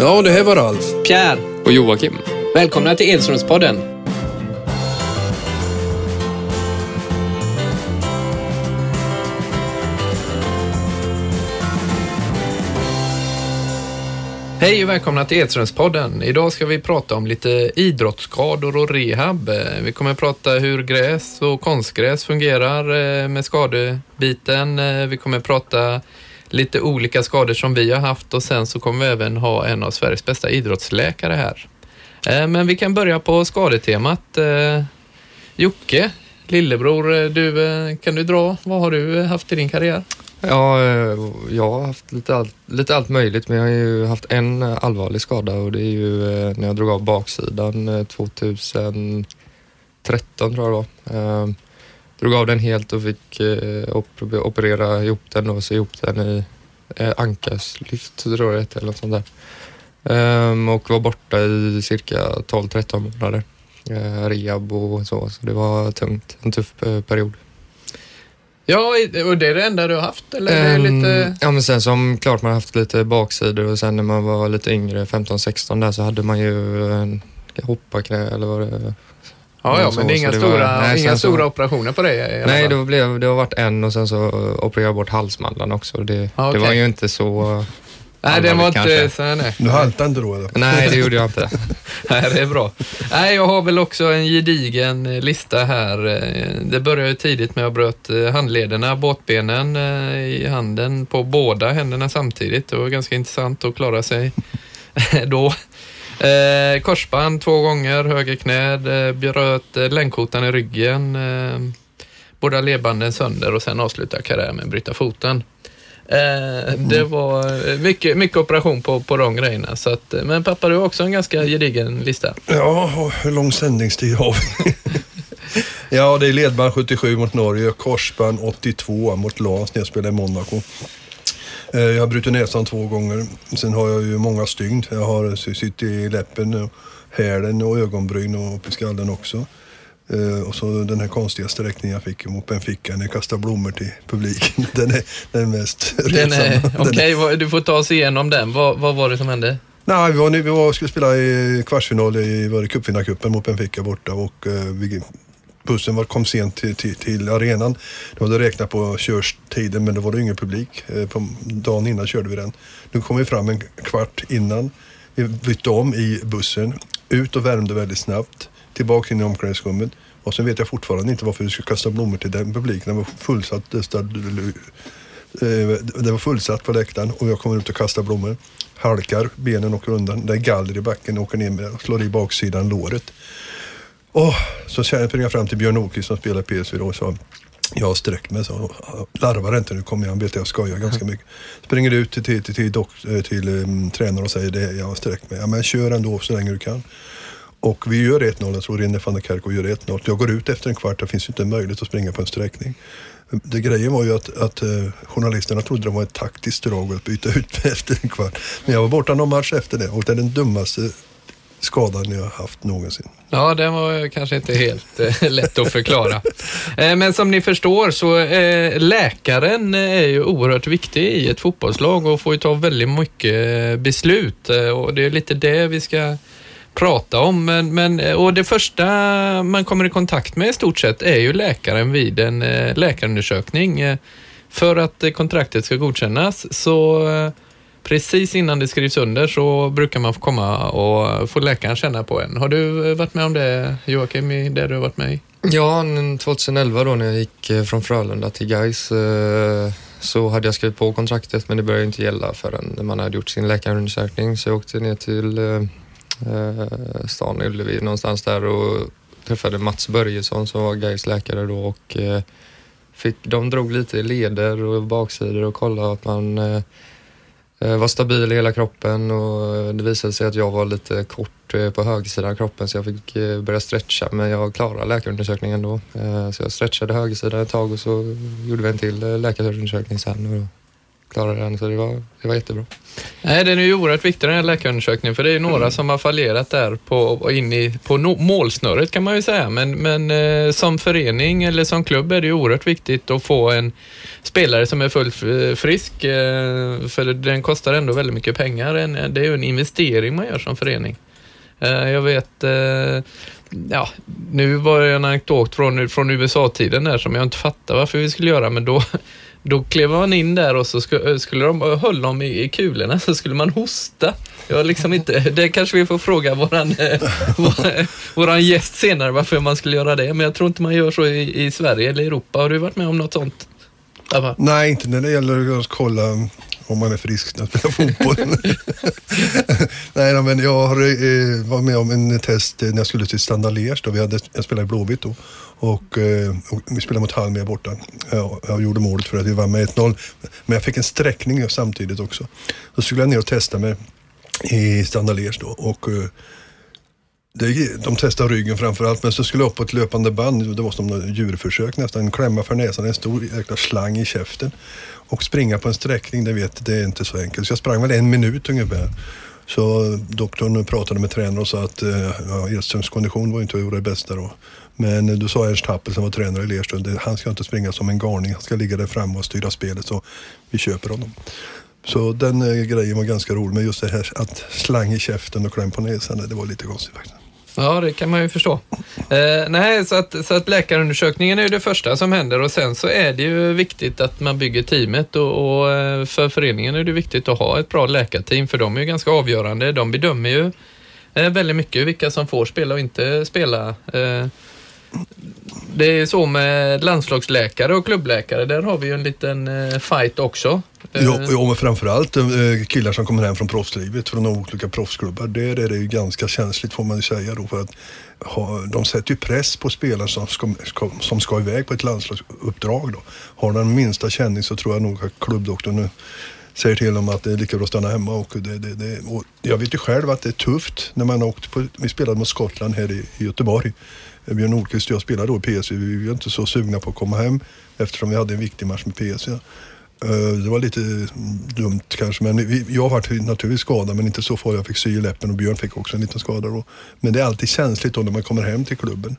Ja, det här var Ralf. Pierre, Och Joakim. välkomna till Edströmspodden. Hej och välkomna till Edströmspodden. Idag ska vi prata om lite idrottsskador och rehab. Eh, Vi kommer prata hur gräs och konstgräs fungerar eh, med skadebiten. Eh, Vi kommer prata lite olika skador som vi har haft och sen så kommer vi även ha en av Sveriges bästa idrottsläkare här. Eh, men vi kan börja på skadetemat. Eh, Jocke, lillebror, eh, du, kan du dra? Vad har du haft i din karriär? Ja, jag har haft lite allt, lite allt möjligt men jag har ju haft en allvarlig skada och det är ju när jag drog av baksidan 2013 tror jag det var. Drog av den helt och fick eh, op- operera ihop den och sy ihop den i eh, ankarslyft tror jag det heter eller något sånt där. Ehm, och var borta i cirka 12-13 månader. Eh, rehab och så, så det var tungt. En tuff period. Ja, och det är det enda du har haft? Eller är det Ehm, lite... Ja men sen som klart man har haft lite baksidor och sen när man var lite yngre, 15-16 där så hade man ju en hopparknä eller vad det Ja, ja, men det är inga, det var- stora, nej, inga så- stora operationer på alla Nej, det, blev, det har varit en och sen så opererade jag bort halsmandlarna också. Det, Ja, det var ju inte så... Nej, det var inte... Så, nej. Du haltade inte då eller? Nej, det gjorde jag inte. nej, det är bra. Nej, jag har väl också en gedigen eh, lista här. Eh, Det började ju tidigt med att jag bröt eh, handlederna, båtbenen i handen på båda händerna samtidigt. Det var ganska intressant att klara sig då. Eh, korsband två gånger, höger knä, eh, bröt eh, längdkotan i ryggen, eh, båda ledbanden sönder och sen avslutade karriären med att bryta foten. Eh, det var eh, mycket, mycket operation på, på de grejerna. Så att, eh, men pappa, du har också en ganska gedigen lista. Ja, hur lång sändningstid har vi? ja, det är ledband 77 mot Norge, korsband 82 mot Lans när jag spelade i Monaco. Eh, Jag har brutit näsan två gånger. Sen har jag ju många stygn. Jag har sytt i läppen, och hälen och ögonbryn och upp i skallen också. Eh, Och så den här konstiga sträckningen jag fick mot Benfica när jag kastade blommor till publiken. Den är den mest Den Okej, vad- du får ta oss igenom den. Vad, vad var det som hände? Nej, vi, var, vi var, skulle spela i kvartsfinal i var det cupvinnarcupen mot Benfica borta och eh, vi, bussen var, kom sent till, till, till arenan. De hade räknat på tiden men då var det ingen publik. Eh, på dagen innan körde vi den. Nu kom vi fram en kvart innan. Vi bytte om i bussen, ut och värmde väldigt snabbt, tillbaka in i omklädningsrummet. Och sen vet jag fortfarande inte varför vi skulle kasta blommor till den publiken. Den var fullsatt. Eh, eh, det var fullsatt på läktaren och jag kommer ut och kastar blommor. Halkar, benen åker undan. Det är galler i backen, åker ner med och slår i baksidan låret. Och så springer jag fram till Björn Åkvist som spelar i PSV då och sa jag har sträckt mig, så larvar inte nu kommer jag, han vet att jag skojar ganska mycket. Springer ut till, till, till, eh, till, mm, dock, till um, tränaren och säger det, jag har sträckt mig. Ja men kör ändå så länge du kan. Och vi gör 1-0, jag tror Rinne van der Kerk och gör 1-0. Jag går ut efter en kvart, det finns ju inte möjlighet att springa på en sträckning. Det grejen var ju att, att eh, journalisterna trodde det var ett taktiskt drag att byta ut mig efter en kvart. Men jag var borta någon match efter det och det är den dummaste skadan jag haft någonsin. Ja, den var kanske inte helt eh, lätt att förklara. Eh, men som ni förstår så eh, läkaren är ju oerhört viktig i ett fotbollslag och får ju ta väldigt mycket eh, beslut eh, och det är lite det vi ska prata om. Men, men, eh, och det första man kommer i kontakt med i stort sett är ju läkaren vid en eh, läkarundersökning. Eh, för att eh, kontraktet ska godkännas så eh, Precis innan det skrivs under så brukar man få komma och få läkaren känna på en. Har du eh, varit med om det Joakim, i det du har varit med i? Ja, 2011 då när jag gick eh, från Frölunda till Gais eh, så hade jag skrivit på kontraktet men det började inte gälla förrän man hade gjort sin läkarundersökning. Så jag åkte ner till eh, stan Ullevi någonstans där och träffade Mats Börjesson som var Gais läkare då och eh, fick, de drog lite i leder och baksidor och kollade att man eh, Eh, var stabil i hela kroppen och eh, det visade sig att jag var lite kort eh, på högersidan av kroppen så jag fick börja stretcha men jag klarade läkarundersökningen då. Så jag stretchade högersidan ett tag och så gjorde vi en till läkarundersökning sen. Klarade den så det var, det var jättebra. Nej, den är ju oerhört viktig den här läkarundersökningen för det är ju några mm. som har fallerat där på, in i, på no, målsnöret kan man ju säga. Men, men eh, som förening eller som klubb är det ju oerhört viktigt att få en spelare som är fullt frisk. Eh, för den kostar ändå väldigt mycket pengar. En, det är ju en investering man gör som förening. Eh, jag vet eh, ja, nu var det en anekdot från, från USA-tiden där som jag inte fattar varför vi skulle göra, men då, då klev man in där och så skulle, skulle de höll dem i, i kulorna så skulle man hosta. Jag liksom inte, det kanske vi får fråga våran, våran gäst senare varför man skulle göra det, men jag tror inte man gör så i, i Sverige eller Europa. Har du varit med om något sånt? Abba? Nej, inte när det gäller att kolla om man är frisk när man spelar fotboll. Nej, men jag har eh, var med om en test när jag skulle till Standard Liège. Vi hade, jag spelade i Blåvitt då. Och, eh, och, vi spelade mot Halmia borta. Jag, jag gjorde målet för att vi vann med 1-0. Men jag fick en sträckning samtidigt också. Så skulle jag ner och testa mig i Standard Liège då. Och, eh, det, de testade ryggen framförallt, men så skulle jag upp på ett löpande band. Det var som djurförsök nästan. Klämma för näsan, en stor jäkla slang i käften. Och springa på en sträckning, det vet det är inte så enkelt. Så jag sprang väl en minut ungefär. Så doktorn pratade med tränaren och sa att eh, ja, Edströms kondition var inte det bästa då. Men då sa Ernst Happel som var tränare i Lerström, han ska inte springa som en garning, han ska ligga där framme och styra spelet så vi köper honom. Så den eh, grejen var ganska rolig, men just det här att slang i käften och kläm på näsan, det var lite konstigt faktiskt. Ja, det kan man ju förstå. Eh, nej, så att, så att läkarundersökningen är ju det första som händer och sen så är det ju viktigt att man bygger teamet och, och eh, för föreningen är det viktigt att ha ett bra läkarteam för de är ju ganska avgörande. De bedömer ju eh, väldigt mycket vilka som får spela och inte spela. Eh, det är så med landslagsläkare och klubbläkare, där har vi ju en liten eh, fight också. Eh, ja, ja men framförallt eh, killar som kommer hem från proffslivet, från olika proffsklubbar. Där är det ju ganska känsligt får man ju säga då. För att ha, de sätter ju press på spelare som ska, ska, som ska iväg på ett landslagsuppdrag. Då. Har den minsta känning så tror jag nog att klubbdoktorn säger till dem att det är lika bra att stanna hemma. Och det, det, det, och jag vet ju själv att det är tufft när man åkt på, vi spelade mot Skottland här i, i Göteborg. Eh, Björn Nordqvist och jag spelade då i PSV. Vi var inte så sugna på att komma hem eftersom vi hade en viktig match med PSV. Eh, det var lite dumt kanske, men jag var naturligtvis skadad men inte så farlig. Jag fick sy i läppen och Björn fick också en liten skada då. Men det är alltid känsligt då när man kommer hem till klubben.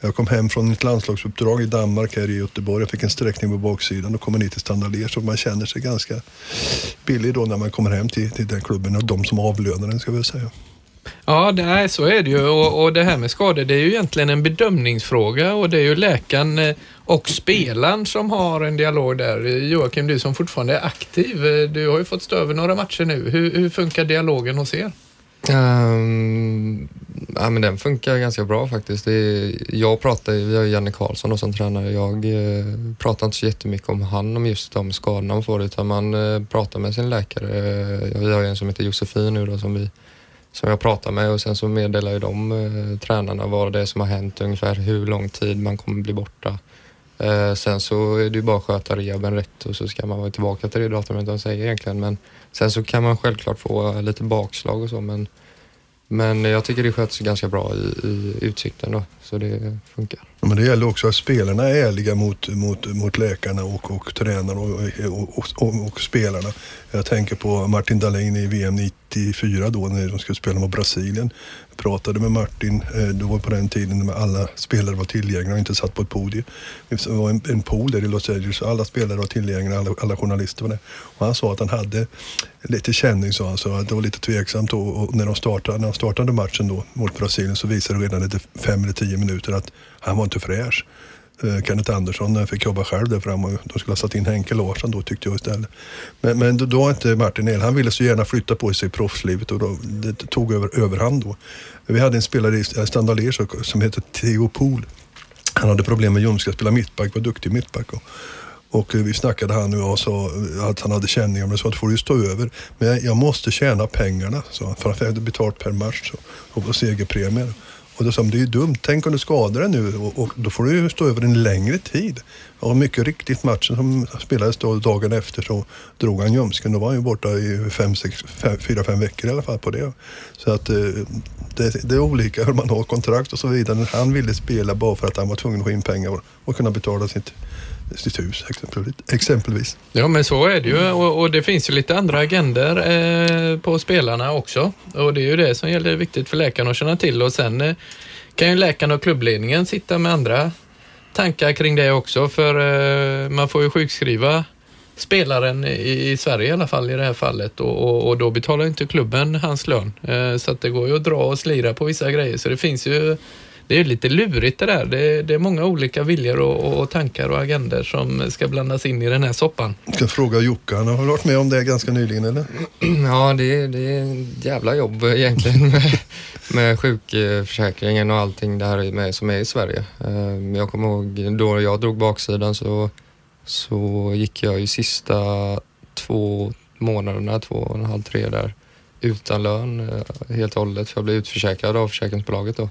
Jag kom hem från ett landslagsuppdrag i Danmark här i Göteborg. Jag fick en sträckning på baksidan och kommer ner till Standard så man känner sig ganska billig då när man kommer hem till, till den klubben och de som avlönar den ska vi säga. Ja, det är, så är det ju och, och, det här med skador det är ju egentligen en bedömningsfråga och det är ju läkaren eh, och spelaren som har en dialog där. Joakim, du som fortfarande är aktiv, eh, du har ju fått stå över några matcher nu. Hur, hur funkar dialogen hos er? Um, ja, men den funkar ganska bra faktiskt. Är, jag pratar, vi har Janne Karlsson som tränare. Jag eh, pratar inte så jättemycket om han om just de skadorna man får utan man eh, pratar med sin läkare. Eh, vi har ju en som heter Josefin nu då som vi som jag pratar med och sen så meddelar ju de eh, tränarna vad det är som har hänt, ungefär hur lång tid man kommer bli borta. Eh, sen så är det ju bara att sköta rehaben rätt och så ska man vara tillbaka till det datumet de säger egentligen. Men sen så kan man självklart få lite bakslag och så men, men jag tycker det sköts ganska bra i, i utsikten då, så det funkar. Men det gäller också att spelarna är ärliga mot, mot, mot läkarna och, och tränarna och, och, och, och, spelarna. Jag tänker på Martin Dahlin i VM 94 då när de skulle spela mot Brasilien. Jag pratade med Martin, eh, då det var på den tiden när alla spelare var tillgängliga och inte satt på ett podium. Det var en, en pool där i Los Angeles och alla spelare var tillgängliga, alla, alla journalister var där. Och han sa att han hade lite känning, sa han, så att det var lite tveksamt då. Och när de startade, när de startade matchen då mot Brasilien så visade det redan efter fem eller tio minuter att han var inte fräsch. Eh, Kenneth Andersson eh, fick jobba själv där framme de skulle ha satt in Henke Larsson då tyckte jag istället. Men, men då, var inte Martin el. Han ville så gärna flytta på sig i proffslivet och då, det tog över, överhand då. Vi hade en spelare i Standard som hette Theo Pool. Han hade problem med ljumsken. spela mittback, var duktig mittback. Och, och eh, vi snackade han och jag sa att han hade känningar men så att får du stå över. Men jag måste tjäna pengarna, sa han. för han jag hade betalt per match så, och segerpremier. Och då sa de, det är ju dumt. Tänk om du skadar dig nu och, och, då får du ju stå över en längre tid. Och mycket riktigt matchen som spelades då dagen efter så drog han ljumsken. Då var han ju borta i fem, sex, fem, fyra, fem veckor i alla fall på det. Så att eh, det, det, är olika hur man har kontrakt och så vidare. Han ville spela bara för att han var tvungen att få in pengar och kunna betala sitt, sitt hus exempelvis. Ja men så är det ju. Och, och det finns ju lite andra agender eh, på spelarna också. Och det är ju det som gäller viktigt för läkaren att känna till. Och sen eh, kan ju läkaren och klubbledningen sitta med andra tankar kring det också. För eh, man får ju sjukskriva spelaren i, i, Sverige i alla fall i det här fallet. Och, och, och då betalar inte klubben hans lön. Eh, så att det går ju att dra och slira på vissa grejer. Så det finns ju det är lite lurigt det där. Det, det är många olika viljor och, och, tankar och agender som ska blandas in i den här soppan. Jag ska fråga Jocke, han har varit med om det ganska nyligen eller? Ja, det, det är ett jävla jobb egentligen med, med sjukförsäkringen och allting där med, som är i Sverige. Eh, jag kommer ihåg då jag drog baksidan så, så gick jag ju sista två månaderna, två och en halv, tre där utan lön eh, helt och hållet för jag blev utförsäkrad av försäkringsbolaget då.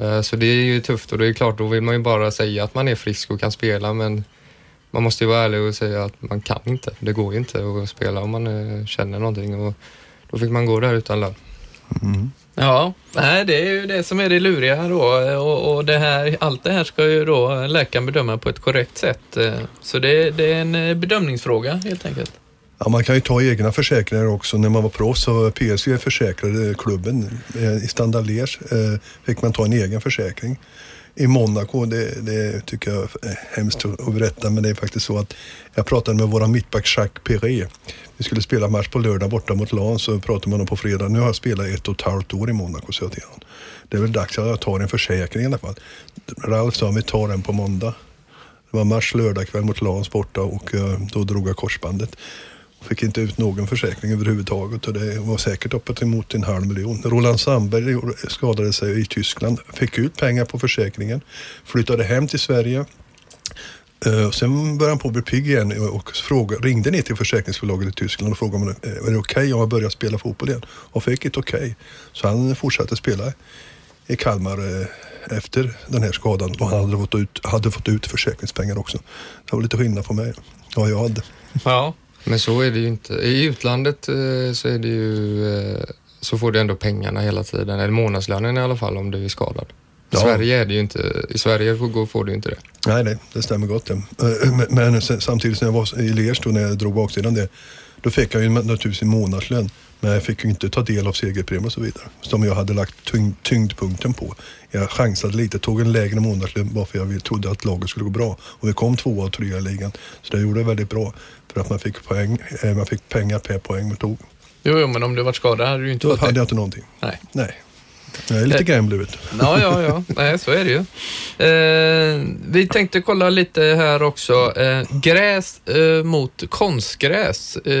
Eh, så det är ju tufft och det är klart, då vill man ju bara säga att man är frisk och kan spela men man måste ju vara ärlig och säga att man kan inte. Det går ju inte att spela om man eh, känner någonting och då fick man gå där utan lön. Mm. Ja, det är ju det som är det luriga då och, och det här, allt det här ska ju då läkaren bedöma på ett korrekt sätt. Eh, så det, det är en bedömningsfråga helt enkelt. Ja, man kan ju ta egna försäkringar också. När man var proffs så PSV försäkrade klubben. Eh, I Standard eh, fick man ta en egen försäkring. I Monaco, det, det, tycker jag är hemskt att berätta, men det är faktiskt så att jag pratade med våra mittback Jacques Perret. Vi skulle spela match på lördag borta mot Lens så pratade man om på fredag. Nu har jag spelat ett och ett halvt år i Monaco, så jag till honom. Det är väl dags att jag tar en försäkring i alla fall. Ralf sa vi tar den på måndag. Det var match lördag kväll mot Lans borta och eh, då drog jag korsbandet. Fick inte ut någon försäkring överhuvudtaget och det var säkert uppåt emot en halv miljon. Roland Sandberg skadade sig i Tyskland, fick ut pengar på försäkringen, flyttade hem till Sverige. Eh, sen började han på att bli pigg igen och frågade, ringde ner till försäkringsbolaget i Tyskland och frågade om det eh, är okej okay om jag börjar spela fotboll igen. Och fick ett okej. Okay. Så han fortsatte spela i Kalmar eh, efter den här skadan och han hade fått ut, hade fått ut försäkringspengar också. Det var lite skillnad på mig, vad jag hade. Ja, men så är det ju inte. I utlandet eh, så är det ju eh, så får du ändå pengarna hela tiden, eller månadslönen i alla fall om du är skadad. I ja. Sverige är det ju inte, i Sverige får du inte det. Nej, nej, det stämmer gott det. Eh, men, samtidigt när jag var i Liège då, när jag drog baksidan det, då fick jag ju naturligtvis en månadslön. Men jag fick ju inte ta del av segerpremien och så vidare. Som jag hade lagt tyngd, tyngdpunkten på. Jag chansade lite, tog en lägre månadslön bara för jag trodde att laget skulle gå bra. Och vi kom tvåa och trea i ligan. Så det gjorde väldigt bra. För att man fick, poäng, eh, man fick pengar per poäng man tog. Jo, jo, men om du varit skadad hade du inte Då fått hade det. jag inte någonting. Nej. Nej. Jag är lite gambler vet Ja, ja, ja. Nej, så är det ju. Eh, vi tänkte kolla lite här också. Eh, gräs eh, mot konstgräs. Eh,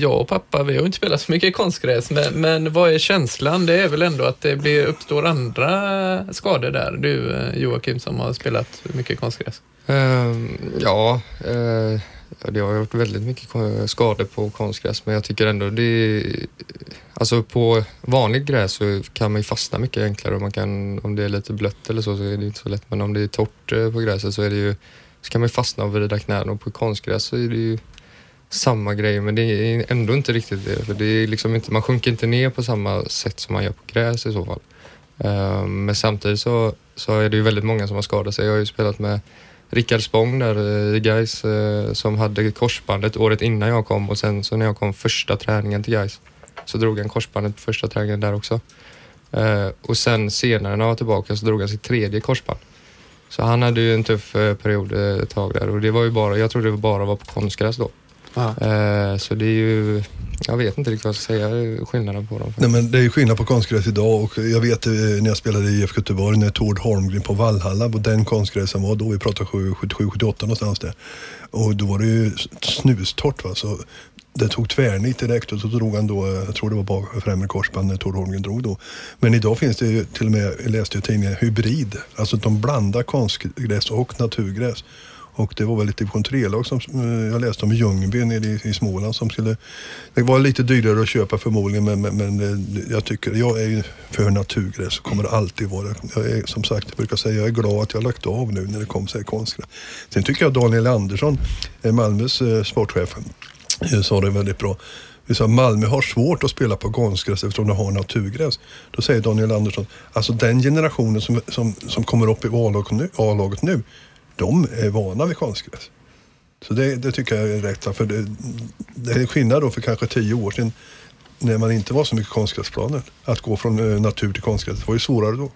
jag och pappa, vi har inte spelat så mycket konstgräs, men, men vad är känslan? Det är väl ändå att det blir, uppstår andra skador där? Du eh, Joakim som har spelat mycket konstgräs. Ja, eh, det har gjort väldigt mycket skador på konstgräs men jag tycker ändå det är, Alltså på vanligt gräs så kan man ju fastna mycket enklare och man kan, om det är lite blött eller så så är det inte så lätt men om det är torrt eh, på gräset så är det ju så kan man ju fastna och vrida knäna och på konstgräs så är det ju samma grej men det är ändå inte riktigt det. För det är liksom inte, man sjunker inte ner på samma sätt som man gör på gräs i så fall. Um, men samtidigt så, så är det ju väldigt många som har skadat sig. Jag har ju spelat med Rickard Spång där eh, i Gais eh, som hade korsbandet året innan jag kom och sen så när jag kom första träningen till Gais så drog han korsbandet på första träningen där också. Eh, och sen senare när jag var tillbaka så drog han sitt tredje korsband. Så han hade ju en tuff period ett tag där och det var ju bara, jag trodde det bara var på konstgräs då. Eh, så det är ju, jag vet inte riktigt vad jag ska säga skillnaden på dem. Nej, men det är skillnad på konstgräs idag och jag vet eh, när jag spelade i IFK Göteborg när Tord Holmgren på Vallhalla på den konstgräsen var då, vi pratar 77-78 någonstans där. Och då var det ju snustort va, så det tog tvärnit direkt och så drog han då, jag tror det var bak främre korsband när Tord Holmgren drog då. Men idag finns det ju till och med, jag läste i tidningen, hybrid. Alltså de blandar konstgräs och naturgräs. Och det var väl ett division 3-lag som eh, jag läste om i Ljungby nere i, i Småland som skulle... Det var lite dyrare att köpa förmodligen men, men, men eh, jag tycker, jag är ju för naturgräs och kommer det alltid vara. Jag är som sagt, jag brukar säga, jag är glad att jag har lagt av nu när det kom sig konstgräs. Sen tycker jag Daniel Andersson, eh, Malmös sportchef, sa det väldigt bra. Vi sa Malmö har svårt att spela på konstgräs eftersom de har naturgräs. Då säger Daniel Andersson, alltså den generationen som, som, som kommer upp i A-laget nu, A-laget nu de är vana vid konstgräs. Så det, det tycker jag är rätt. För det, det är skillnad då för kanske tio år sedan när man inte var så mycket konstgräsplaner. Att gå från eh, natur till konstgräs, det var ju svårare då.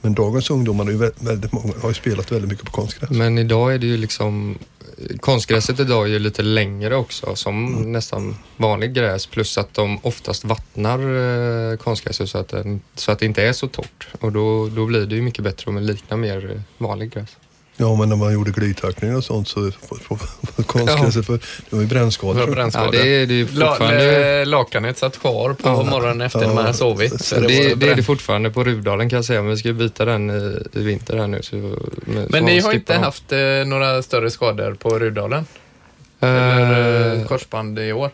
Men dagens ungdomar ju väldigt många, har ju spelat väldigt mycket på konstgräs. Men idag är det ju liksom Konstgräset idag är ju lite längre också som mm. nästan vanlig gräs plus att de oftast vattnar eh, konstgräset så att, den, så att det inte är så torrt och då, då blir det ju mycket bättre om det liknar mer eh, vanlig gräs. Ja, men när man gjorde glidtackningar och sånt så konstgräset, ja. för det var ju brännskador. brännskador. Ja, det är, det är fortfarande... La, lakanet satt kvar på ja. morgonen efter ja. man sovit. Så det, det, det är det fortfarande på Rudalen kan jag säga, men vi ska byta den i, i vinter här nu. Så, med, men ni har inte haft eh, några större skador på Rudalen? Uh, Eller eh, korsband i år?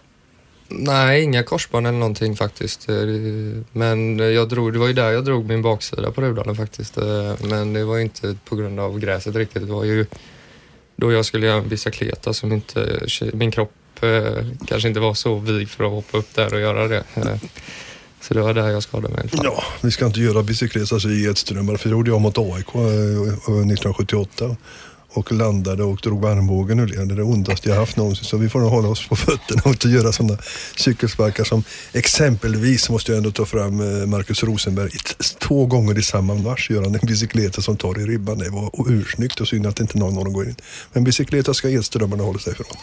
Nej, inga korsband eller någonting faktiskt. Eh, men jag drog, det var ju där jag drog min baksida på Rudalen faktiskt. Eh, men det var inte på grund av gräset riktigt. Det var ju då jag skulle göra en bicicleta alltså som inte, min kropp eh, kanske inte var så vig för att hoppa upp där och göra det. Så det var där jag skadade mig. Ja, vi ska inte göra bicykleta alltså, i Edströmmar för det gjorde jag mot AIK 1978 och landade och drog armbågen ur leden. Det är det ondaste jag haft någonsin. Så vi får nog hålla oss på fötterna och inte göra sådana cykelsparkar som exempelvis måste jag ändå ta fram Markus Marcus Rosenberg. Två gånger i samma match gör han en bicykleta som tar i ribban. Det var ursnyggt och synd att inte någon av dem går in. Men bicykleta ska elströmmarna hålla sig ifrån.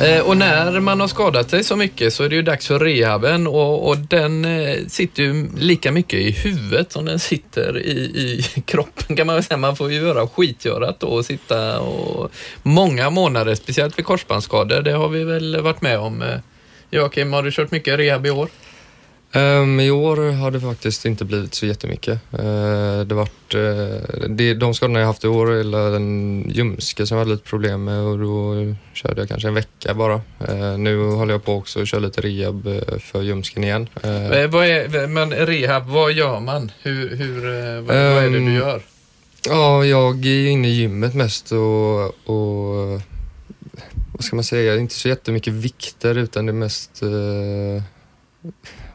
Eh, och när man har skadat sig så mycket så är det ju dags för rehaben och, och den eh, sitter ju lika mycket i huvudet som den sitter i, i kroppen kan man väl säga. Man får ju göra skitgörat då och sitta och många månader, speciellt vid korsbandsskador. Det har vi väl varit med om. Eh, Joakim, har du kört mycket rehab i år? Um, I år har det faktiskt inte blivit så jättemycket. Uh, det varit, uh, det, de skadorna jag haft i år är en ljumske som jag hade lite problem med och då körde jag kanske en vecka bara. Uh, nu håller jag på också att köra lite rehab för ljumsken igen. vad är, men rehab, vad gör man? Hur, hur, vad, um, vad är det du gör? Ja, jag är inne i gymmet mest och, och vad ska man säga, inte så jättemycket vikter utan det är mest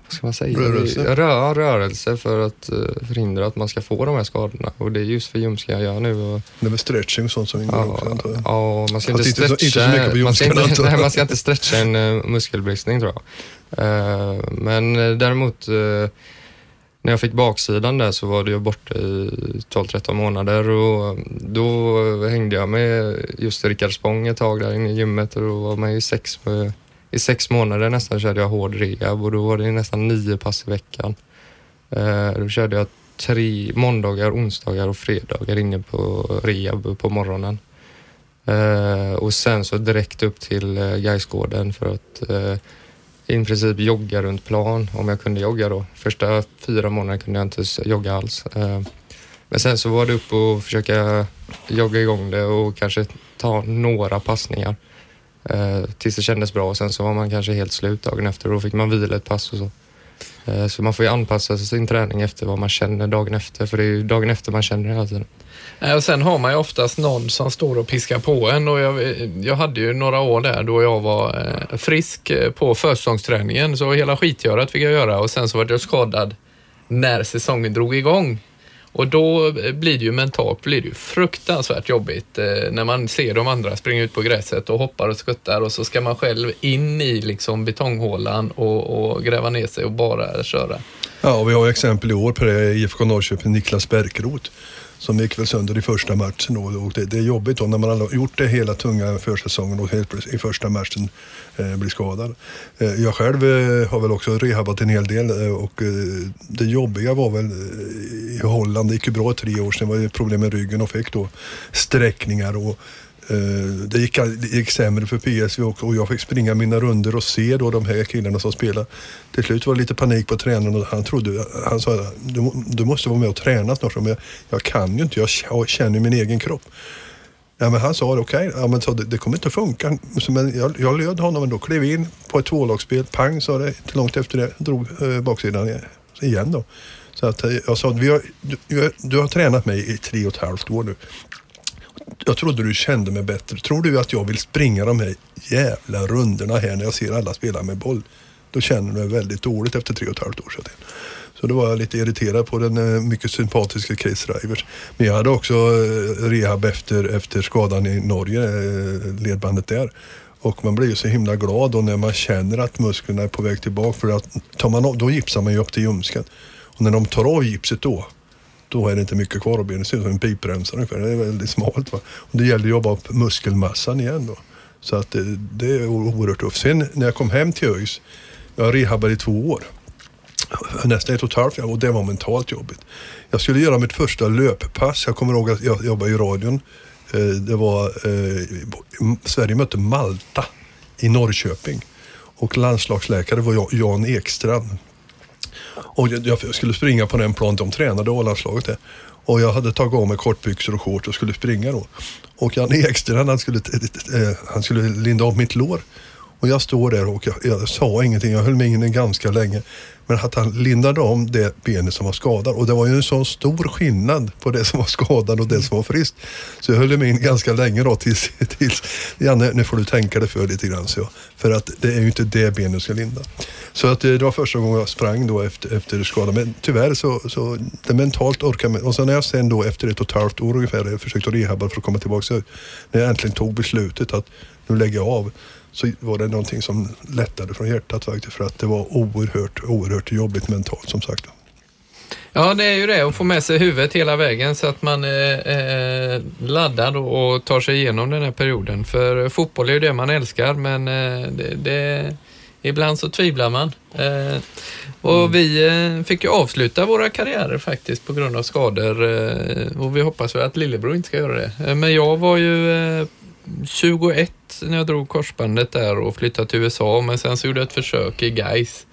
vad ska man säga? Rörelse? Rö rörelse för att uh, förhindra att man ska få de här skadorna. Och det är just för ljumskar jag gör nu. Och, det är väl stretching och sånt som ingår ja, också antar jag? Ja, man ska inte stretcha, inte så, inte så man, ska inte, nej, man ska inte stretcha en uh, muskelbristning tror jag. Uh, men däremot när jag fick baksidan där så var det ju borta i 12-13 månader och då hängde jag med just Rickard Spång ett tag där inne i gymmet och då var man ju sex med i sex månader nästan körde jag hård rehab och då var det nästan nio pass i veckan. Eh, då körde jag tre måndagar, onsdagar och fredagar inne på rehab på morgonen. Eh, och sen så direkt upp till eh, Gaisgården för att eh, i princip jogga runt plan om jag kunde jogga då. Första fyra månaderna kunde jag inte jogga alls. Eh, men sen så var det upp och försöka jogga igång det och kanske ta några passningar. Eh, tills det kändes bra och sen så var man kanske helt slut dagen efter och då fick man vila ett pass och så. Eh, så man får ju anpassa sin träning efter vad man känner dagen efter för det är ju dagen efter man känner det hela tiden. Eh, och sen har man ju oftast någon som står och piskar på en och jag, jag hade ju några år där då jag var eh, frisk eh, på försäsongsträningen så hela skitgörat fick jag göra och sen så var jag skadad när säsongen drog igång. Och då eh, blir det ju mentalt blir det ju fruktansvärt jobbigt eh, när man ser de andra springa ut på gräset och hoppar och skuttar och så ska man själv in i liksom betonghålan och, och gräva ner sig och bara köra. Ja, och vi har exempel i år på det, IFK Norrköping, Niklas Bärkroth som gick väl sönder i första matchen. Och det, det är jobbigt då när man har gjort det hela tunga försäsongen och helt i första matchen eh, blir skadad. Eh, jag själv eh, har väl också rehabat en hel del eh, och eh, det jobbiga var väl eh, i Holland, det gick ju bra i tre år sedan, var det problem med ryggen och fick då sträckningar och Eh, det, gick, det gick sämre för PSV också och jag fick springa mina runder och se då de här killarna som spelar. Till slut var det lite panik på tränaren och han trodde, han sa du, du måste vara med och träna snart. Men jag, jag kan ju inte, jag känner min egen kropp. Ja, men han sa okej, okay. ja, men det, det kommer inte att funka. Men jag, jag löd honom och klev in på ett tvålagsspel. Pang sa det, inte långt efter det drog eh, baksidan igen då. Så att, eh, jag sa, vi har, du, du har tränat mig i tre och ett halvt år nu jag trodde du kände mig bättre. Tror du att jag vill springa de här jävla rundorna här när jag ser alla spela med boll? då känner du dig väldigt dåligt efter tre och ett halvt år sedan. Så då var jag lite irriterad på den eh, mycket sympatiska Chris Rivers. Men jag hade också eh, rehab efter, efter skadan i Norge, eh, ledbandet där. Och man blir ju så himla glad då när man känner att musklerna är på väg tillbaka. För att tar man av, då gipsar man ju upp till ljumsken. Och när de tar av gipset då, då är det inte mycket kvar av benet. Det ser ut som en pipremsa ungefär. Det är väldigt smalt. Va? Och det gäller att jobba upp muskelmassan igen då. Så att det, det är oerhört tufft. Sen när jag kom hem till ÖIS, jag rehabade i två år. Nästan ett och ett halvt år och det var mentalt jobbigt. Jag skulle göra mitt första löppass. Jag kommer ihåg att jag jobbade i radion. Eh, det var eh, Sverige mötte Malta i Norrköping. Och landslagsläkare var Jan Ekstrand. Och jag skulle springa på den plan de tränade, A-landslaget det. Och jag hade tagit av mig kortbyxor och shorts och skulle springa då. Och Jan Ekstrand han skulle, eh, han skulle linda av mitt lår. Och jag står där och jag, jag sa ingenting, jag höll mig inne ganska länge. Men att han lindade om det benet som var skadat. Och det var ju en sån stor skillnad på det som var skadat och det som var friskt. Så jag höll mig in ganska länge då tills, tills Janne, nu får du tänka dig för lite grann. Så. För att det är ju inte det benet du ska linda. Så att eh, det var första gången jag sprang då efter, efter skadan. Men tyvärr så, så det mentalt orkar man Och sen när jag sen då efter ett och ett halvt år ungefär försökte rehabba för att komma tillbaka. Så när jag äntligen tog beslutet att nu lägger jag av så var det någonting som lättade från hjärtat faktiskt. För att det var oerhört, oerhört jobbigt mentalt som sagt. Ja, det är ju det att få med sig huvudet hela vägen så att man är eh, laddad och tar sig igenom den här perioden. För fotboll är ju det man älskar men eh, det, det, ibland så tvivlar man. Eh, och mm. vi eh, fick ju avsluta våra karriärer faktiskt på grund av skador eh, och vi hoppas väl att Lillebror inte ska göra det. Eh, men jag var ju 21 när jag drog korsbandet där och flyttade till USA men sen så gjorde jag ett försök i Gais.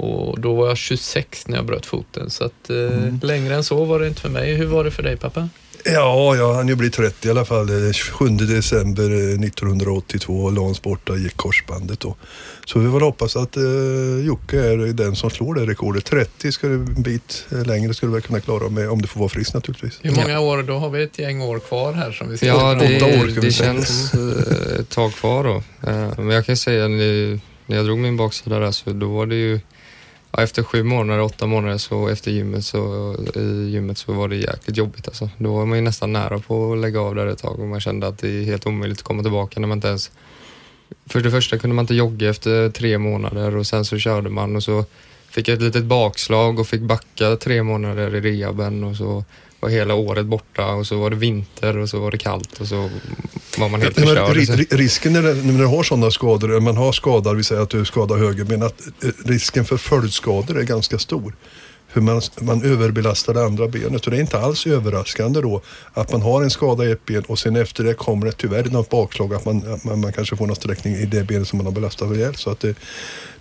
Och då var jag 26 när jag bröt foten så att eh, mm. längre än så var det inte för mig. Hur var det för dig pappa? Ja, jag hann ju bli 30 i alla fall. 7 december 1982 eh, la borta gick korsbandet då. Så vi får hoppas att eh, Jocke är den som slår det rekordet. 30 ska en bit eh, längre skulle vi kunna klara med om du får vara frisk naturligtvis. Hur många ja. år? Då har vi ett gäng år kvar här som vi ska Ja, det, åtta år, det känns eh, ett tag kvar då. Men jag kan säga när jag drog min baksida där så då var det ju Ja, efter sju månader, åtta månader så efter gymmet så, i gymmet så var det jäkligt jobbigt alltså. Då var man ju nästan nära på att lägga av där ett tag och man kände att det är helt omöjligt att komma tillbaka när man inte ens... För det första kunde man inte jogga efter tre månader och sen så körde man och så fick jag ett litet bakslag och fick backa tre månader i rehaben och så var hela året borta och så var det vinter och så var det kallt och så var man helt förstörd. Risken när, när du har sådana skador, man har skador, vi säger att du skadar höger, men att eh, risken för följdskador är ganska stor. Hur man, man överbelastar det andra benet och det är inte alls överraskande då att man har en skada i ett ben och sen efter det kommer det tyvärr något bakslag att man, att man, man, kanske får någon sträckning i det benet som man har belastat rejält. Så att det,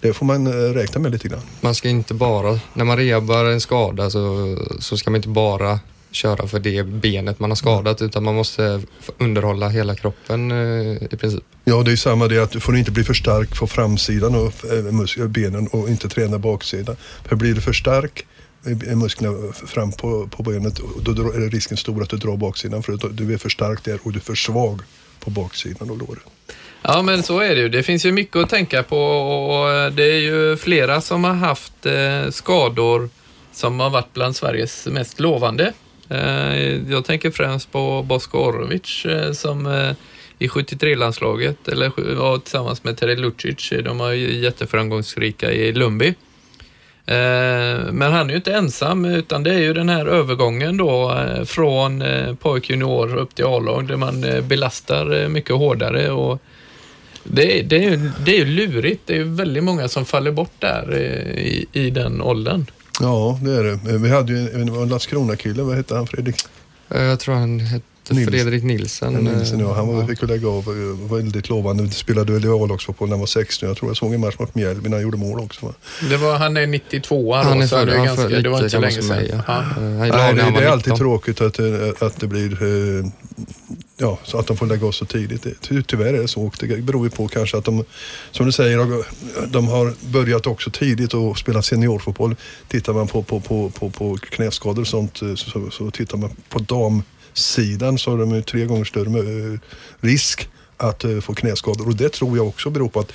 det får man eh, räkna med lite grann. Man ska inte bara, när man rehabar en skada så, så ska man inte bara köra för det benet man har skadat utan man måste underhålla hela kroppen eh, i princip. Ja, det är samma det att du får inte bli för stark på framsidan av eh, benen och inte träna baksidan. För blir du för stark i musklerna fram på, på benet då är risken stor att du drar baksidan för du är för stark där och du är för svag på baksidan av låret. Ja, men så är det ju. Det finns ju mycket att tänka på och det är ju flera som har haft eh, skador som har varit bland Sveriges mest lovande. Eh, jag tänker främst på Bosko Orovic eh, som eh, i 73-landslaget, eller tillsammans med Terry Lucic, de var jätteframgångsrika i Lumbi. Men han är ju inte ensam utan det är ju den här övergången då från pojkjunior upp till A-lag där man belastar mycket hårdare och det, det, är ju, det är ju lurigt. Det är ju väldigt många som faller bort där i, i den åldern. Ja, det är det. Vi hade ju en, en Landskrona-kille, vad hette han Fredrik? Eh, jag tror han hette Nils. Fredrik Nilsen. Ja, Nilsen ja. Han var, ja. fick lägga av. Väldigt lovande. Spelade väl i A-lagsfotboll när han var 16. Jag tror jag såg en match mot Mjällby när han gjorde mål också. Det var, han är 92 han är så det, ganska, det var inte länge sedan. Ja. Ja. Nej, det, det är alltid tråkigt att, att det blir eh, ja, så att de får lägga av så tidigt. Ty, tyvärr är det så. Det beror ju på kanske att de, som du säger, de har börjat också tidigt och spela seniorfotboll. Tittar man på, på, på, på, på knäskador och sånt eh, så, så, så tittar man på damsidan så har de ju tre gånger större eh, risk att eh, få knäskador. Och det tror jag också beror på att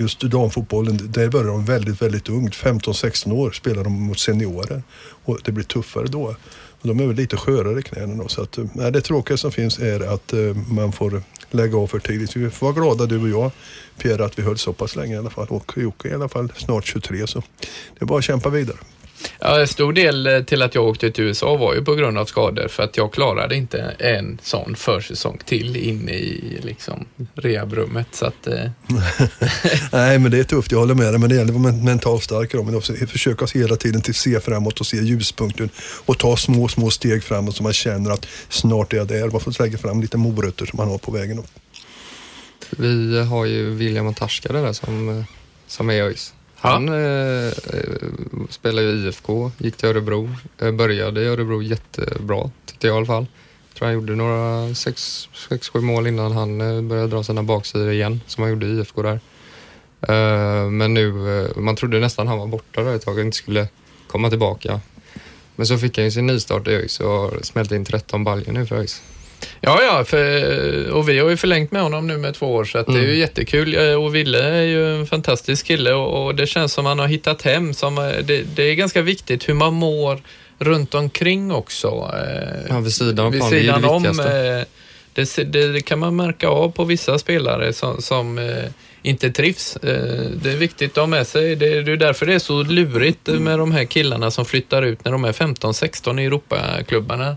just damfotbollen, där börjar de väldigt, väldigt ungt. 15-16 år spelar de mot seniorer. Och det blir tuffare då. Och de är väl lite skörare i knäna då. Så att, eh, nej, det tråkiga som finns är att eh, man får lägga av för tidigt. Vi får vara glada du och jag, Pierre, att vi höll så pass länge i alla fall. Och Jocke i alla fall snart 23. Så det är bara att kämpa vidare. Ja, en stor del eh, till att jag åkte till USA var ju på grund av skador för att jag klarade inte en sån försäsong till inne i liksom rehabrummet. Så att, eh. Nej, men det är tufft. Jag håller med dig. Men det gäller att vara mentalt stark men också försöka hela tiden till se framåt och se ljuspunkten och ta små, små steg framåt så man känner att snart är jag där. Man får lägga fram lite morötter som man har på vägen. Vi har ju William Antashka där som, eh, som är ÖIS. Han eh, eh spelade i IFK, gick till Örebro, eh, började i Örebro jättebra tyckte jag i alla fall. Jag tror han gjorde några sex, sex sju mål innan han eh, började dra sina baksidor igen som han gjorde i IFK där. Eh, men nu, eh, man trodde nästan han var borta där ett tag och inte skulle komma tillbaka. Men så fick han ju sin nystart i ÖIS och smälte in 13 baljor nu för ÖIS. Ja, ja, för, och vi har ju förlängt med honom nu med två år så att mm. det är ju mm. jättekul. Och Ville är ju en fantastisk kille och, och det känns som han har hittat hem. Som, det, det, är ganska viktigt hur man mår runt omkring också. Ja, vid sidan om. Vid sidan eh, det, det, det, kan man märka av på vissa spelare som, som eh, inte trivs. Eh, det är viktigt att ha med sig. Det, är därför det är så lurigt med de här killarna som flyttar ut när de är 15-16 i Europaklubbarna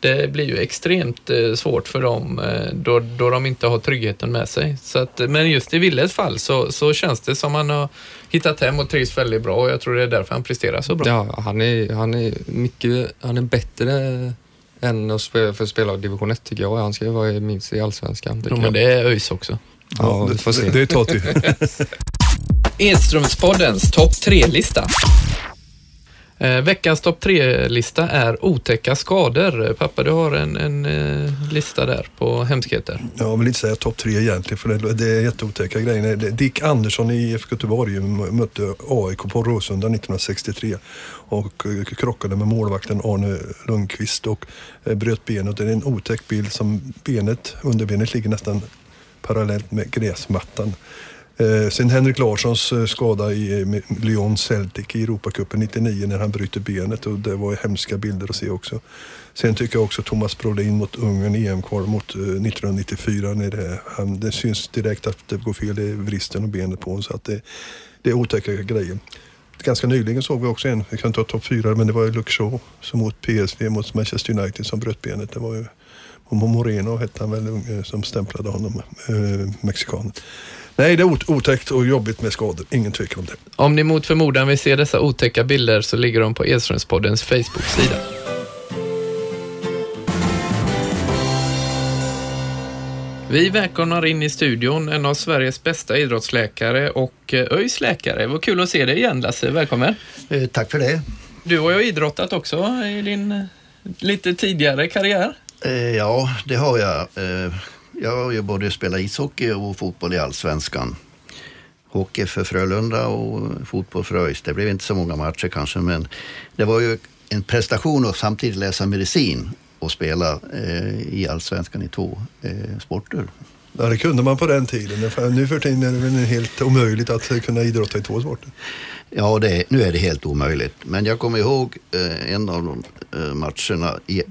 det blir ju extremt eh, svårt för dem eh, då, då de inte har tryggheten med sig. Så att, men just i Willes fall så, så känns det som han har hittat hem och trivs väldigt bra och jag tror det är därför han presterar så bra. Ja, han är, han är mycket, han är bättre än att spela, för att spela division 1 tycker jag. Han ska ju vara minst i allsvenskan. Jo, men det är ÖIS också. Ja, ja det, det, det tar till. Edströmspoddens topp tre-lista. Eh, veckans topp tre-lista är otäcka skador. Pappa, du har en, en eh, lista där på hemskheter. Jag vill inte säga topp tre egentligen, för det, det är jätteotäcka grejer. Dick Andersson i IFK Göteborg mötte AIK på Råsunda 1963 och eh, krockade med målvakten Arne Lundqvist och eh, bröt benet. Det är en otäck bild som benet, underbenet ligger nästan parallellt med gräsmattan. Eh, sen Henrik Larssons eh, skada i eh, Lyon Celtic i Europacupen 99 när han bryter benet och det var hemska bilder att se också. Sen tycker jag också Thomas Brolin mot Ungern i EM-kval mot 1994 när det, han, det syns direkt att det går fel i vristen och benet på honom så att det, det är otäcka grejer. Ganska nyligen såg vi också en, vi kan ta topp fyra, men det var ju Luke Shaw som mot PSV mot Manchester United som bröt benet. Det var ju Moreno hette han väl som stämplade honom, eh, mexikanen. Nej, det är otäckt och jobbigt med skador. Ingen tvekan om det. Om ni mot förmodan vill se dessa otäcka bilder så ligger de på Edströmspoddens Facebook-sida. Vi välkomnar in i studion en av Sveriges bästa idrottsläkare och eh, ÖIS läkare. Vad kul att se dig igen Lasse, välkommen. Eh, tack för det. Du har ju idrottat också i din eh, lite tidigare karriär. Ja, det har jag. Jag har ju både spelat ishockey och fotboll i allsvenskan. Hockey för Frölunda och fotboll för ÖIS. Det blev inte så många matcher kanske, men det var ju en prestation att samtidigt läsa medicin och spela eh, i allsvenskan i två eh, sporter. Ja, det kunde man på den tiden. Nu för tiden är det väl helt omöjligt att kunna idrotta i två sporter. Ja, det, nu är det helt omöjligt. Men jag kommer ihåg eh, en av de eh, matcherna i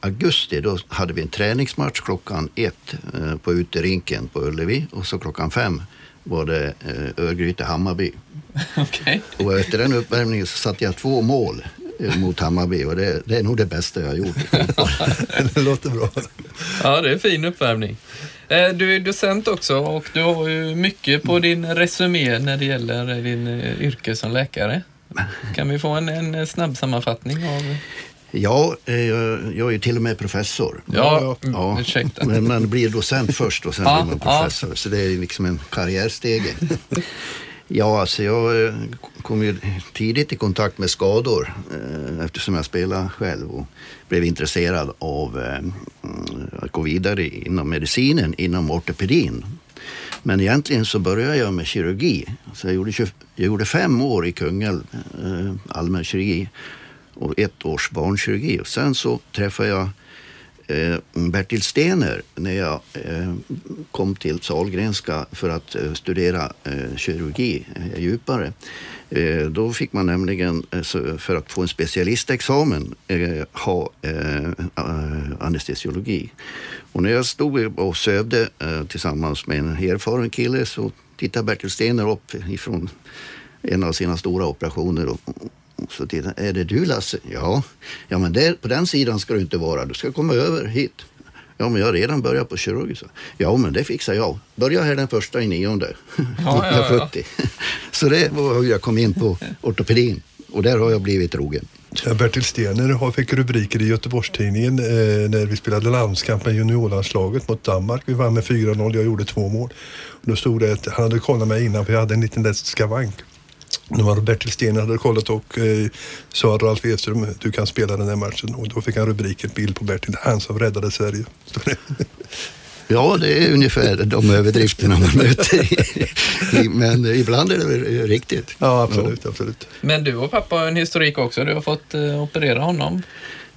augusti då hade vi en träningsmatch klockan ett eh, på uterinken på Ullevi och så klockan fem var det eh, Örgryte-Hammarby. Okay. Och efter den uppvärmningen så satte jag två mål eh, mot Hammarby och det, det, är nog det bästa jag har gjort Det låter bra. Ja, det är fin uppvärmning. Du är docent också och du har ju mycket på din resumé när det gäller din yrke som läkare. Kan vi få en, en snabb sammanfattning av Ja, eh, jag är ju till och med professor. Ja, ja. ursäkta. Men man blir docent först och sen ja, blir man professor. Ja. Så det är liksom en karriärstege. ja, alltså jag eh, kom ju tidigt i kontakt med skador eh, eftersom jag spelade själv och blev intresserad av mm, att gå vidare inom medicinen, inom ortopedin. Men egentligen så började jag med kirurgi. Så jag, gjorde 20, jag gjorde fem år i Kungälv, allmän kirurgi och ett års barnkirurgi. Och sen så träffade jag eh, Bertil Stener när jag eh, kom till Salgrenska för att eh, studera eh, kirurgi eh, djupare. Eh, då fick man nämligen eh, för att få en specialistexamen eh, ha eh, anestesiologi. Och när jag stod och sövde tillsammans med en erfaren kille så tittade Bertil Stener upp ifrån en av sina stora operationer och, så tittade är det du Lasse? Ja. Ja men där, på den sidan ska du inte vara, du ska komma över hit. Ja men jag har redan börjat på kirurgiska. Ja men det fixar jag. Börja här den första i nionde, ja, 1970. Ja, ja. Så det var hur jag kom in på ortopedin och där har jag blivit trogen. Bertil Stener fick rubriker i Göteborgstidningen eh, när vi spelade landskamp med juniorlandslaget mot Danmark. Vi vann med 4-0, jag gjorde två mål. Och då stod det att han hade kollat mig innan för jag hade en liten lätt skavank. Nu var Bertil Stener hade kollat och eh, sa Ralf Edström, du kan spela den här matchen. Och då fick han rubriken bild på Bertil, han som räddade Sverige. Ja, det är ungefär de överdrifterna man möter. Men ibland är det riktigt. Ja, absolut, ja. absolut. Men du och pappa har en historik också. Du har fått eh, operera honom.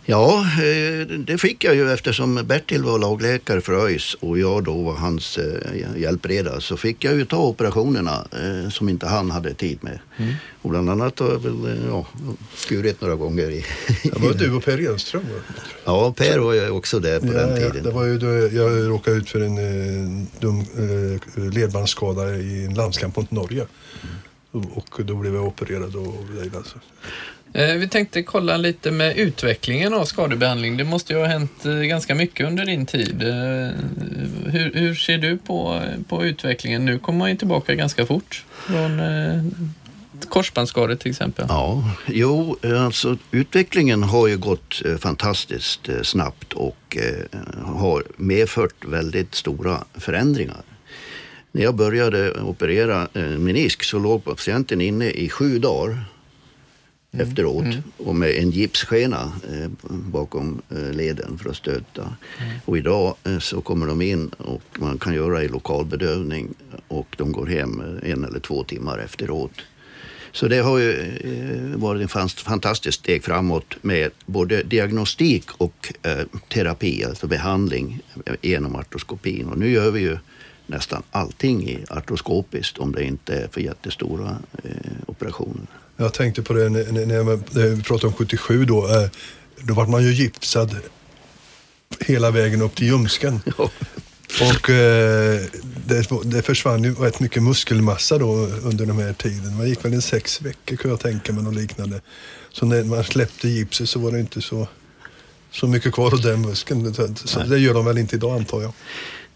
Ja, eh, det fick jag ju eftersom Bertil var lagläkare för ÖIS och jag då var hans eh, hjälpreda så fick jag ju ta operationerna eh, som inte han hade tid med. Mm. Och bland annat har jag väl ja, skurit några gånger. I, det var du och Per Enström Ja, Per var ju också där på ja, den tiden. Ja, det var ju då jag råkade ut för en dum ledbandsskada i en landskamp mot Norge. Mm. Och då blev jag opererad och alltså. Eh, vi tänkte kolla lite med utvecklingen av skadebehandling. Det måste ju ha hänt eh, ganska mycket under din tid. Eh, hur, hur ser du på, på utvecklingen? Nu kommer man ju tillbaka ganska fort från korsbandsskador till exempel. Ja, jo, alltså utvecklingen har ju gått fantastiskt snabbt och har medfört väldigt stora förändringar. När jag började operera menisk så låg patienten inne i sju dagar mm. efteråt mm. och med en gipsskena eh, bakom eh, leden för att stötta. Mm. Och idag eh, så kommer de in och man kan göra i lokal bedövning och de går hem en eller två timmar efteråt. Så det har ju varit en fantastiskt steg framåt med både diagnostik och terapi, alltså behandling genom artroskopin. Och nu gör vi ju nästan allting i artroskopiskt om det inte är för jättestora operationer. Jag tänkte på det när, när vi pratade om 77 då. Eh, då var man ju gipsad hela vägen upp till ljumsken. Och eh, det, det försvann ju rätt mycket muskelmassa då under den här tiden. Man gick väl en sex veckor kan jag tänka mig, något liknande. Så när man släppte gipset så var det inte så, så mycket kvar av den muskeln. Så det gör de väl inte idag antar jag.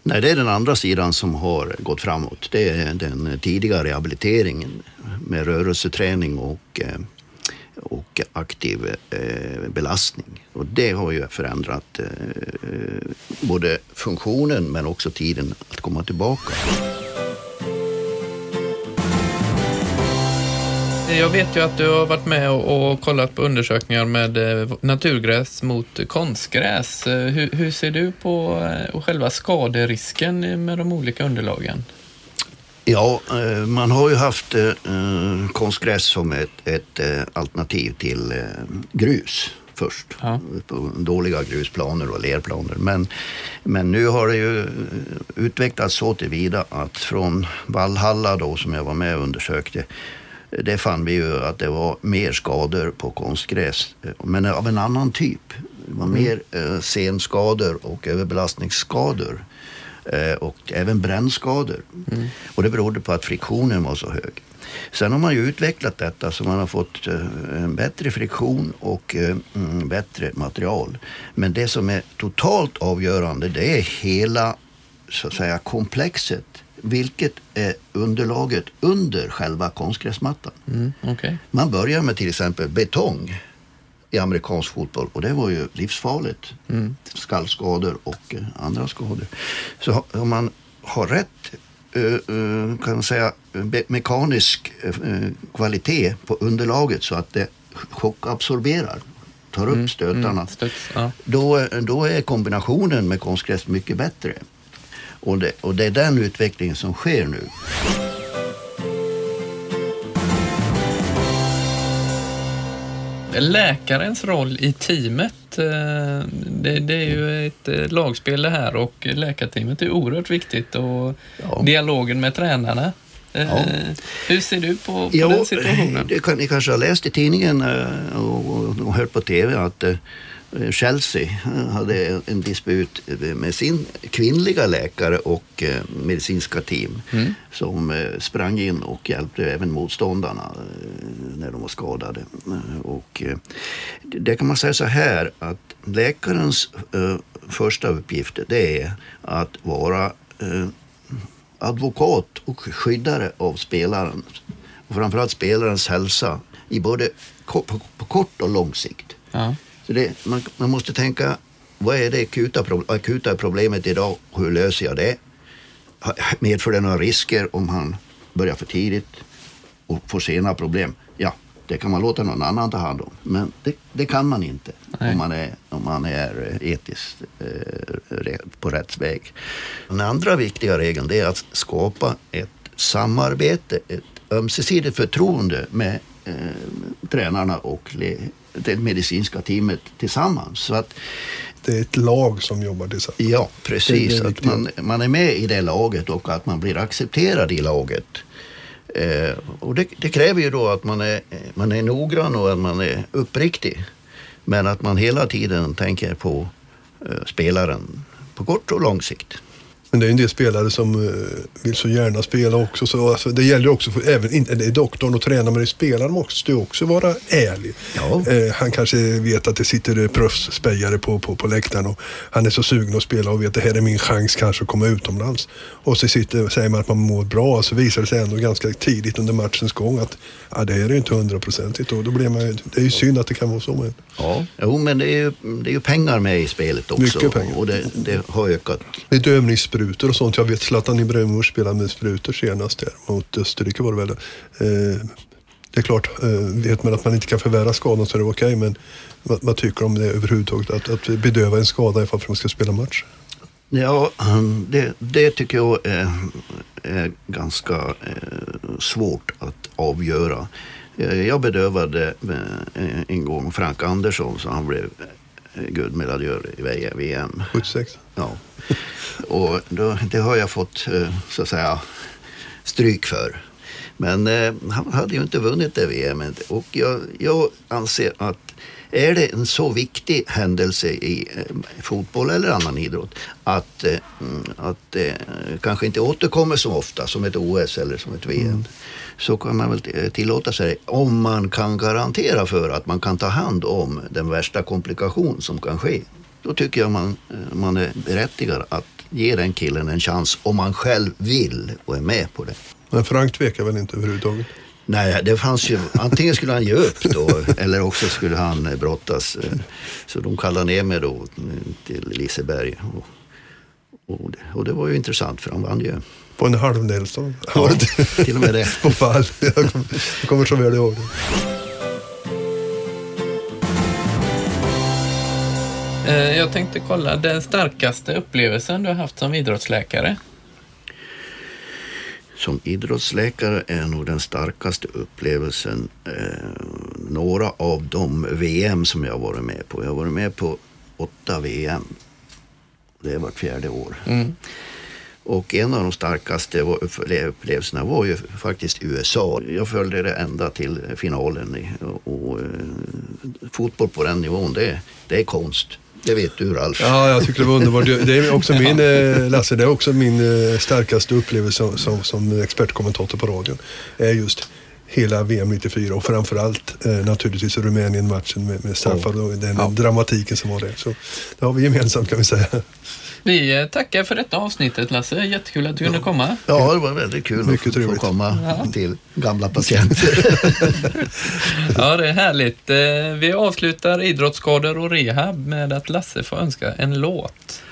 Nej, det är den andra sidan som har gått framåt. Det är den tidiga rehabiliteringen med rörelseträning och, eh, och aktiv eh, belastning. Och det har ju förändrat eh, både funktionen men också tiden att komma tillbaka. Jag vet ju att du har varit med och kollat på undersökningar med eh, naturgräs mot konstgräs. Eh, hur, hur ser du på eh, själva skaderisken med de olika underlagen? Ja, man har ju haft konstgräs som ett, ett alternativ till grus först. Ja. På dåliga grusplaner och lerplaner. Men, men nu har det ju utvecklats så tillvida att från Vallhalla då som jag var med och undersökte det fann vi ju att det var mer skador på konstgräs, men av en annan typ. Det var mm. mer eh, senskador och överbelastningsskador eh, och även brännskador. Mm. Och det berodde på att friktionen var så hög. Sen har man ju utvecklat detta så man har fått eh, en bättre friktion och eh, mm, bättre material. Men det som är totalt avgörande det är hela så att säga komplexet vilket är underlaget under själva konstgräsmattan. Mm, okay. Man börjar med till exempel betong i amerikansk fotboll och det var ju livsfarligt. Mm. Skallskador och eh, andra skador. Så om man har rätt uh, kan man säga, mekanisk kvalitet på underlaget så att det chockabsorberar tar upp mm, stötarna. Mm, stöts, ja. då, då är kombinationen med konstgräs mycket bättre. Och det, och det är den utvecklingen som sker nu. läkarens roll i teamet. Det, det, är ju ett lagspel det här och läkarteamet är oerhört viktigt och ja. dialogen med tränarna. Ja. Hur ser du på, på jo, den situationen? Ni kanske har läst i tidningen och, och, och hört på TV att Eh, Chelsea eh, hade en disput med sin kvinnliga läkare och eh, medicinska team mm. som sprang in och hjälpte även motståndarna när de var skadade. Och det kan man säga så här att läkarens första uppgift det är att vara advokat och skyddare av spelaren och framförallt spelarens hälsa i både på, kort och lång sikt. Ja. Så det, man, man måste tänka, vad är det akuta, akuta problemet idag hur löser jag det? Medför det några risker om han börjar för tidigt och får sena problem? Ja, det kan man låta någon annan ta hand om. Men det, det kan man inte om man är, om man är etiskt eh, på rätt väg. Den andra viktiga regeln är att skapa ett samarbete, ett ömsesidigt förtroende med eh, tränarna och det medicinska teamet tillsammans. Så att, det är ett lag som jobbar tillsammans. Ja, precis. att man, man är med i det laget och att man blir accepterad i laget. Eh, och det, det, kräver ju då att man är, man är noggrann och att man är uppriktig. Men att man hela tiden tänker på eh, spelaren på kort och lång sikt. Men det är en del spelare som uh, vill så gärna spela också. Så, alltså, det gäller också för även, inte, det är doktorn och tränaren, men spelaren måste också vara ärlig. Ja. Uh, han kanske vet att det sitter proffsspejare på, på, på läktaren och han är så sugen att spela och vet att det här är min chans kanske att komma utomlands. Och så sitter, säger man att man mår bra så visar det sig ändå ganska tidigt under matchens gång att ja, det är inte hundraprocentigt. Då, då blir man, det är ju synd att det kan vara så. Men... Ja, jo, men det är, ju, det är ju pengar med i spelet också. Mycket pengar. Och det, det har ökat. Lite övningssprutor och sånt. Jag vet Zlatan Ibrahimovic spelade med sprutor senast där mot Österrike var det väl. Eh, det är klart, eh, vet man att man inte kan förvärra skadan så är det okej. Okay, men vad, vad, tycker du om det överhuvudtaget? Att, att bedöva en skada ifall man ska spela match? Ja, det, det tycker jag är, är ganska eh, svårt att avgöra. Eh, jag bedövade en gång Frank Andersson så han blev guldmedaljör i VM. 76? Ja. Och då, det har jag fått så att säga stryk för. Men han hade ju inte vunnit det VMet och jag, jag anser att är det en så viktig händelse i eh, fotboll eller annan idrott att, eh, mm, att det eh, kanske inte återkommer så ofta som ett OS eller som ett VM mm. så kan man väl tillåta sig om man kan garantera för att man kan ta hand om den värsta komplikation som kan ske. Då tycker jag man, man är berättigad att ge den killen en chans om man själv vill och är med på det. Men Frank tvekar väl inte överhuvudtaget? Nej, det fanns ju, antingen skulle han ge upp då eller också skulle han eh, brottas. Eh, så de kallade ner mig då till Liseberg. Och, och, det, och det var ju intressant för han vann ju. På en halv Nelson? Ja, till och med det. På fall. Jag kommer, jag kommer så väl ihåg det. Jag tänkte kolla den starkaste upplevelsen du har haft som idrottsläkare som idrottsläkare är nog den starkaste upplevelsen eh, några av de VM som jag varit med på. Jag har varit med på åtta VM. Det är vart fjärde år. Mm. Och en av de starkaste upplevelserna var ju faktiskt USA. Jag följde det ända till finalen. Och, och, eh, fotboll på den nivån, det, det är konst. Det vet du Ralf. Ja, jag tycker det var underbart. Det är också min, eh, Lasse, det är också min eh, starkaste upplevelse som, som, som expertkommentator på radion. Är just hela VM 94 och framförallt eh, naturligtvis Rumänien-matchen med, med Staffan och den ja. dramatiken som var där. Så det har vi gemensamt kan vi säga. Vi tackar för detta avsnittet Lasse. Jättekul att du kunde komma. Ja, det var väldigt kul Mycket att trevligt. få komma ja. till gamla patienter. ja, det är härligt. Eh, vi avslutar idrottsskador och rehab med att Lasse får önska en låt.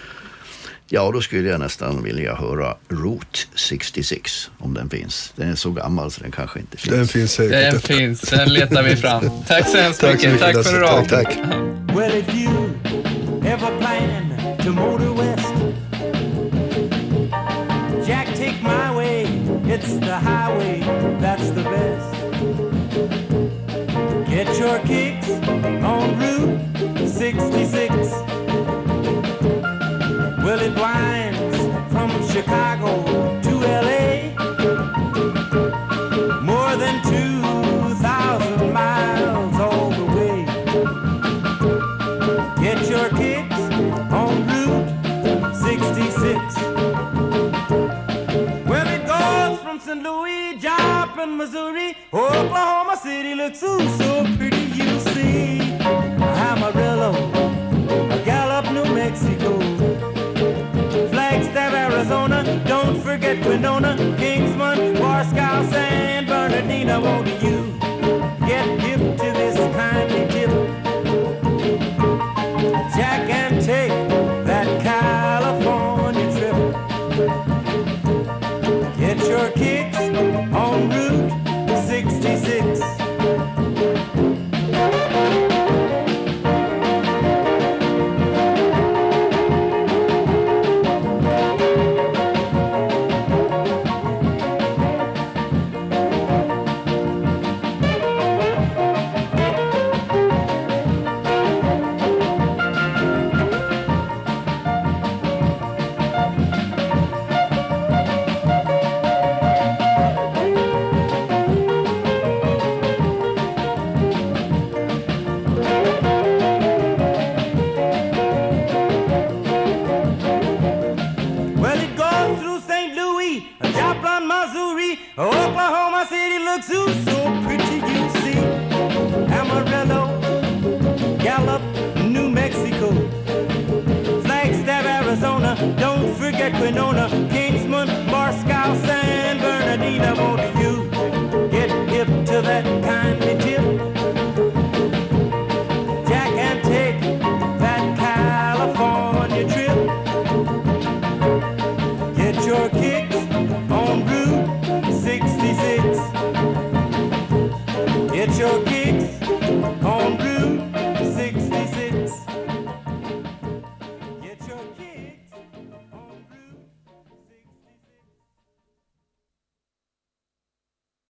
Ja, då skulle jag nästan vilja höra Route 66 om den finns. Den är så gammal så den kanske inte finns. Den finns säkert. Den finns, den letar vi fram. Tack så hemskt mycket. Tack för idag. Tack, tack. Well, It's the highway, that's the best. Get your kicks looks so, so pretty, you'll see. Amarillo, Gallup, New Mexico, Flagstaff, Arizona, don't forget Winona, Kingsman, Warscow, San Bernardino, won't you?